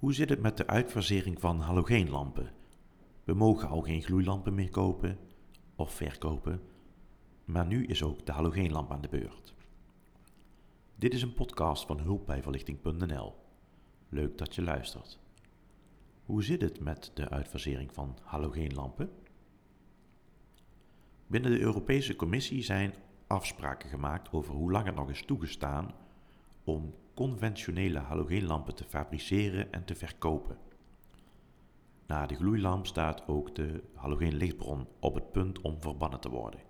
Hoe zit het met de uitfasering van halogeenlampen? We mogen al geen gloeilampen meer kopen of verkopen, maar nu is ook de halogeenlamp aan de beurt. Dit is een podcast van hulpbijverlichting.nl. Leuk dat je luistert. Hoe zit het met de uitfasering van halogeenlampen? Binnen de Europese Commissie zijn afspraken gemaakt over hoe lang het nog is toegestaan om conventionele halogeenlampen te fabriceren en te verkopen. Na de gloeilamp staat ook de halogeenlichtbron op het punt om verbannen te worden,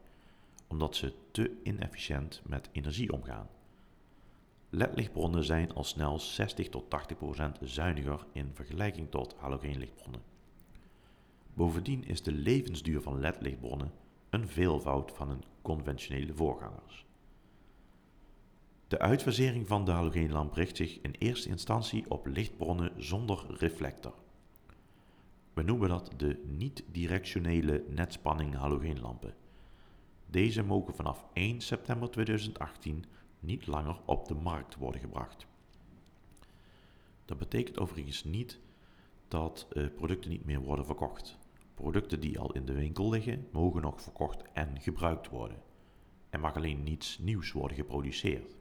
omdat ze te inefficiënt met energie omgaan. LED-lichtbronnen zijn al snel 60 tot 80 procent zuiniger in vergelijking tot halogeenlichtbronnen. Bovendien is de levensduur van LED-lichtbronnen een veelvoud van een conventionele voorgangers. De uitfasering van de halogeenlamp richt zich in eerste instantie op lichtbronnen zonder reflector. We noemen dat de niet-directionele netspanning halogeenlampen. Deze mogen vanaf 1 september 2018 niet langer op de markt worden gebracht. Dat betekent overigens niet dat uh, producten niet meer worden verkocht. Producten die al in de winkel liggen, mogen nog verkocht en gebruikt worden. Er mag alleen niets nieuws worden geproduceerd.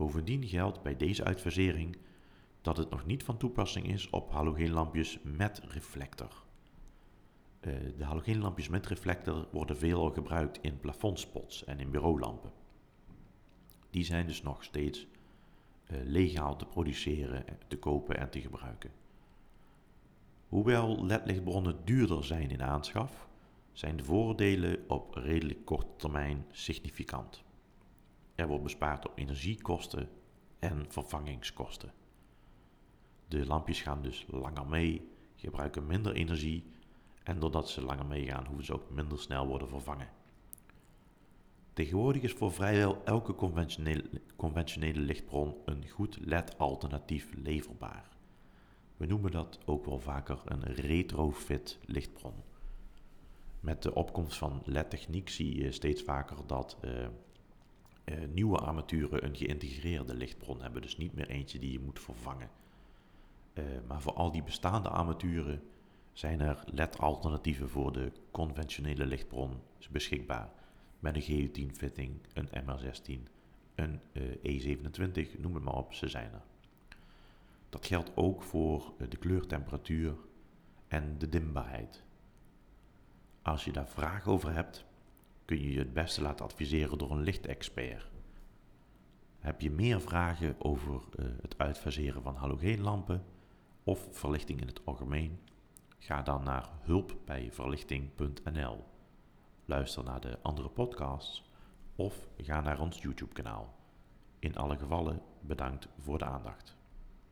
Bovendien geldt bij deze uitfasering dat het nog niet van toepassing is op halogeenlampjes met reflector. Uh, de halogeenlampjes met reflector worden veelal gebruikt in plafondspots en in bureaulampen. Die zijn dus nog steeds uh, legaal te produceren, te kopen en te gebruiken. Hoewel ledlichtbronnen duurder zijn in aanschaf, zijn de voordelen op redelijk korte termijn significant. Wordt bespaard op energiekosten en vervangingskosten. De lampjes gaan dus langer mee, gebruiken minder energie en doordat ze langer meegaan hoeven ze ook minder snel worden vervangen. Tegenwoordig is voor vrijwel elke conventionele, conventionele lichtbron een goed LED-alternatief leverbaar. We noemen dat ook wel vaker een retrofit lichtbron. Met de opkomst van LED-techniek zie je steeds vaker dat uh, uh, nieuwe armaturen een geïntegreerde lichtbron hebben, dus niet meer eentje die je moet vervangen. Uh, maar voor al die bestaande armaturen zijn er LED-alternatieven voor de conventionele lichtbron beschikbaar. Met een GU10-fitting, een MR16, een E27, noem het maar op, ze zijn er. Dat geldt ook voor de kleurtemperatuur en de dimbaarheid. Als je daar vragen over hebt, kun je je het beste laten adviseren door een lichtexpert. Heb je meer vragen over uh, het uitfaseren van halogeenlampen of verlichting in het algemeen? Ga dan naar hulpbijverlichting.nl. Luister naar de andere podcasts of ga naar ons YouTube-kanaal. In alle gevallen bedankt voor de aandacht.